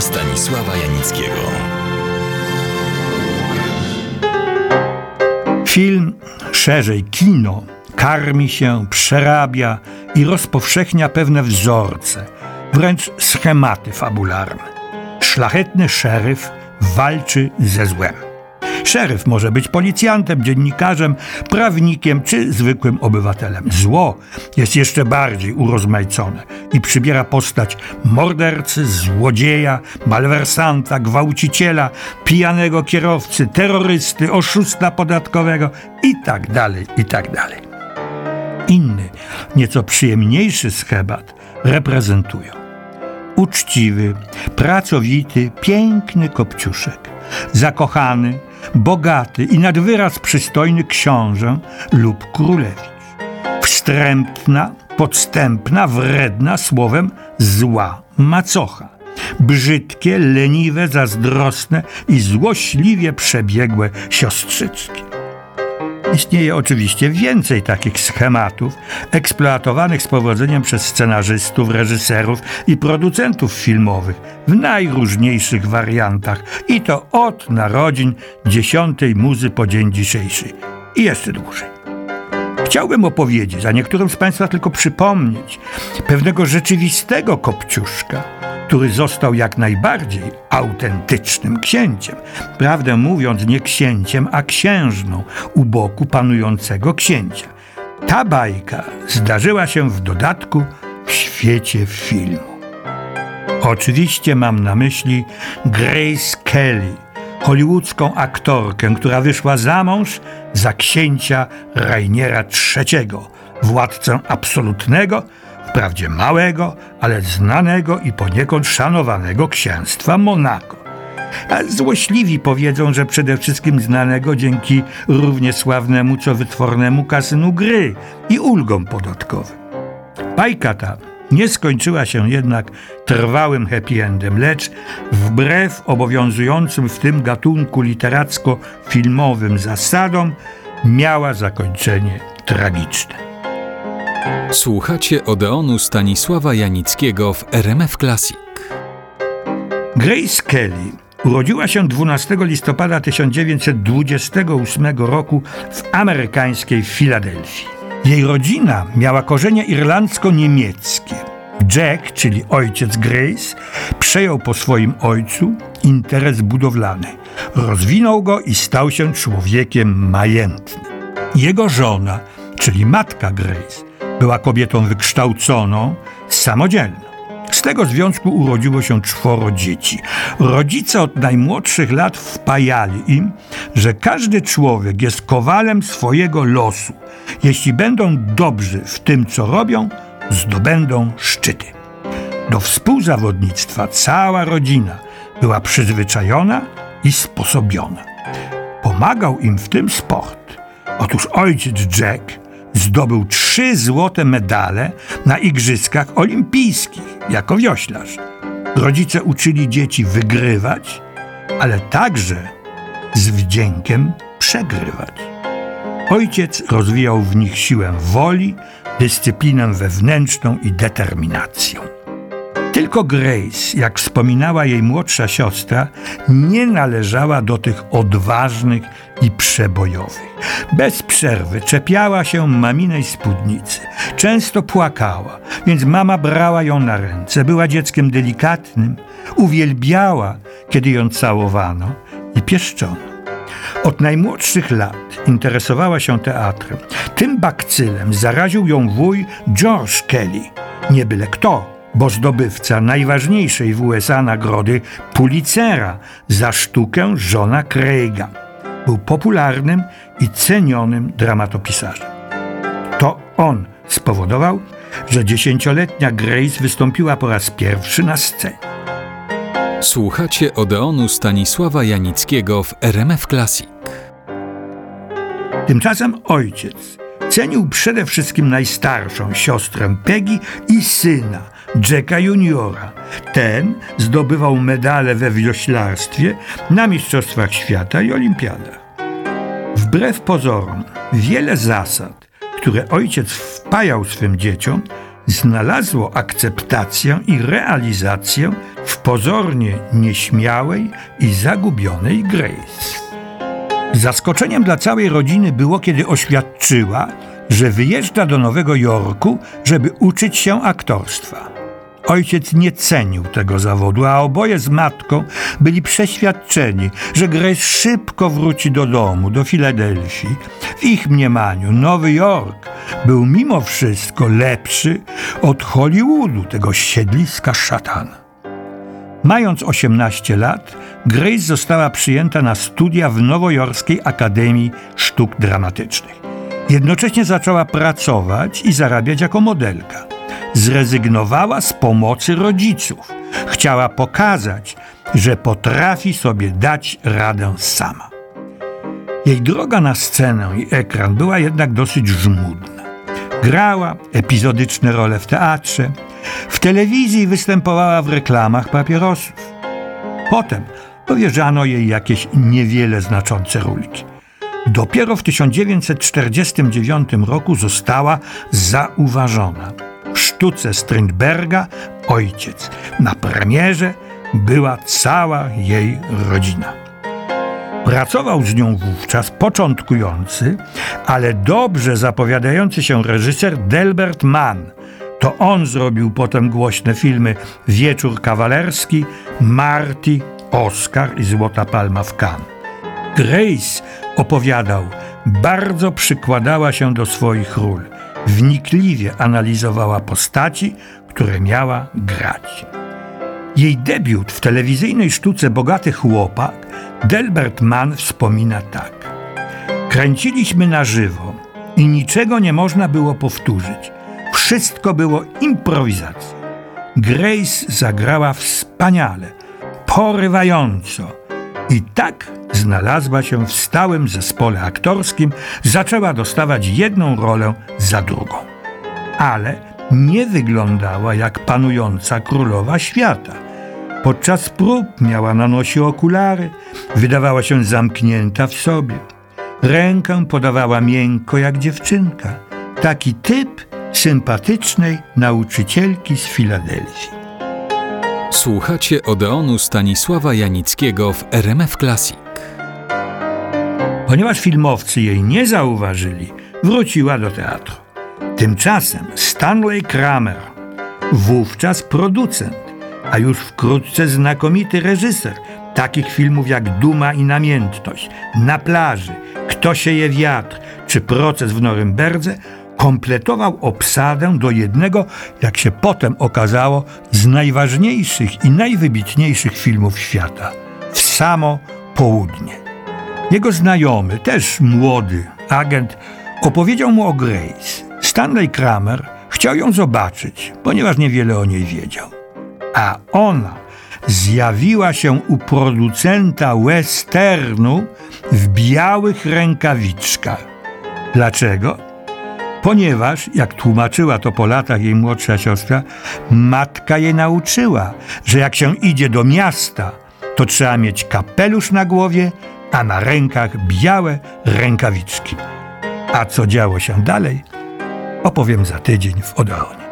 Stanisława Janickiego. Film, szerzej kino, karmi się, przerabia i rozpowszechnia pewne wzorce, wręcz schematy fabularne. Szlachetny szeryf walczy ze złem. Szeryf może być policjantem, dziennikarzem, prawnikiem czy zwykłym obywatelem. Zło jest jeszcze bardziej urozmaicone i przybiera postać mordercy, złodzieja, malwersanta, gwałciciela, pijanego kierowcy, terrorysty, oszusta podatkowego itd. Tak itd. Tak Inny, nieco przyjemniejszy schemat reprezentują uczciwy, pracowity, piękny kopciuszek, zakochany, bogaty i nad wyraz przystojny książę lub królewicz. Wstrętna, podstępna, wredna, słowem zła macocha. Brzydkie, leniwe, zazdrosne i złośliwie przebiegłe siostrzyczki. Istnieje oczywiście więcej takich schematów, eksploatowanych z powodzeniem przez scenarzystów, reżyserów i producentów filmowych w najróżniejszych wariantach i to od narodzin dziesiątej muzy po dzień dzisiejszy i jeszcze dłużej. Chciałbym opowiedzieć, a niektórym z Państwa tylko przypomnieć, pewnego rzeczywistego kopciuszka, który został jak najbardziej autentycznym księciem. Prawdę mówiąc, nie księciem, a księżną u boku panującego księcia. Ta bajka zdarzyła się w dodatku w świecie filmu. Oczywiście mam na myśli Grace Kelly, hollywoodzką aktorkę, która wyszła za mąż za księcia Rainiera III, władcę absolutnego, wprawdzie małego, ale znanego i poniekąd szanowanego księstwa Monako. A złośliwi powiedzą, że przede wszystkim znanego dzięki równie sławnemu co wytwornemu kasynu gry i ulgom podatkowym. Bajka ta nie skończyła się jednak trwałym happy endem, lecz wbrew obowiązującym w tym gatunku literacko-filmowym zasadom miała zakończenie tragiczne. Słuchacie Odeonu Stanisława Janickiego w RMF Classic. Grace Kelly urodziła się 12 listopada 1928 roku w amerykańskiej Filadelfii. Jej rodzina miała korzenie irlandzko-niemieckie. Jack, czyli ojciec Grace, przejął po swoim ojcu interes budowlany. Rozwinął go i stał się człowiekiem majętnym. Jego żona, czyli matka Grace, była kobietą wykształconą, samodzielną. Z tego związku urodziło się czworo dzieci. Rodzice od najmłodszych lat wpajali im, że każdy człowiek jest kowalem swojego losu. Jeśli będą dobrzy w tym, co robią, zdobędą szczyty. Do współzawodnictwa cała rodzina była przyzwyczajona i sposobiona. Pomagał im w tym sport. Otóż ojciec Jack zdobył trzy złote medale na Igrzyskach Olimpijskich jako wioślarz. Rodzice uczyli dzieci wygrywać, ale także z wdziękiem przegrywać. Ojciec rozwijał w nich siłę woli, dyscyplinę wewnętrzną i determinację. Tylko Grace, jak wspominała jej młodsza siostra, nie należała do tych odważnych i przebojowych. Bez przerwy czepiała się maminej spódnicy. Często płakała, więc mama brała ją na ręce. Była dzieckiem delikatnym, uwielbiała, kiedy ją całowano i pieszczono. Od najmłodszych lat interesowała się teatrem. Tym bakcylem zaraził ją wuj George Kelly. Nie byle kto, bo zdobywca najważniejszej w USA nagrody Pulitzera za sztukę żona Craiga. Był popularnym i cenionym dramatopisarzem. To on spowodował, że dziesięcioletnia Grace wystąpiła po raz pierwszy na scenie. Słuchacie Odeonu Stanisława Janickiego w RMF Classic. Tymczasem ojciec cenił przede wszystkim najstarszą siostrę Peggy i syna, Jacka Juniora. Ten zdobywał medale we wioślarstwie na Mistrzostwach Świata i Olimpiadach. Wbrew pozorom, wiele zasad, które ojciec wpajał swym dzieciom, znalazło akceptację i realizację w pozornie nieśmiałej i zagubionej Grace. Zaskoczeniem dla całej rodziny było, kiedy oświadczyła, że wyjeżdża do Nowego Jorku, żeby uczyć się aktorstwa. Ojciec nie cenił tego zawodu, a oboje z matką byli przeświadczeni, że Grace szybko wróci do domu, do Filadelfii. W ich mniemaniu Nowy Jork był mimo wszystko lepszy od Hollywoodu, tego siedliska szatana. Mając 18 lat, Grace została przyjęta na studia w Nowojorskiej Akademii Sztuk Dramatycznych. Jednocześnie zaczęła pracować i zarabiać jako modelka. Zrezygnowała z pomocy rodziców. Chciała pokazać, że potrafi sobie dać radę sama. Jej droga na scenę i ekran była jednak dosyć żmudna. Grała epizodyczne role w teatrze, w telewizji występowała w reklamach papierosów. Potem powierzano jej jakieś niewiele znaczące rulki. Dopiero w 1949 roku została zauważona. W sztuce Strindberga Ojciec. Na premierze była cała jej rodzina. Pracował z nią wówczas początkujący, ale dobrze zapowiadający się reżyser Delbert Mann. To on zrobił potem głośne filmy Wieczór kawalerski, Marty, Oscar i Złota Palma w Cannes. Grace opowiadał, bardzo przykładała się do swoich ról. Wnikliwie analizowała postaci, które miała grać. Jej debiut w telewizyjnej sztuce Bogaty Chłopak Delbert Mann wspomina tak. Kręciliśmy na żywo i niczego nie można było powtórzyć. Wszystko było improwizacją. Grace zagrała wspaniale, porywająco i tak znalazła się w stałym zespole aktorskim, zaczęła dostawać jedną rolę za drugą. Ale nie wyglądała jak panująca królowa świata. Podczas prób miała na nosie okulary, wydawała się zamknięta w sobie. Rękę podawała miękko jak dziewczynka. Taki typ sympatycznej nauczycielki z Filadelfii. Słuchacie Odeonu Stanisława Janickiego w RMF Classic. Ponieważ filmowcy jej nie zauważyli, wróciła do teatru. Tymczasem Stanley Kramer, wówczas producent, a już wkrótce znakomity reżyser takich filmów jak Duma i Namiętność, Na plaży, Kto sieje wiatr czy Proces w Norymberdze, kompletował obsadę do jednego, jak się potem okazało, z najważniejszych i najwybitniejszych filmów świata w samo południe. Jego znajomy, też młody agent, opowiedział mu o Grace. Stanley Kramer chciał ją zobaczyć, ponieważ niewiele o niej wiedział. A ona zjawiła się u producenta westernu w białych rękawiczkach. Dlaczego? Ponieważ, jak tłumaczyła to po latach jej młodsza siostra, matka jej nauczyła, że jak się idzie do miasta, to trzeba mieć kapelusz na głowie, a na rękach białe rękawiczki. A co działo się dalej, opowiem za tydzień w Odeonie.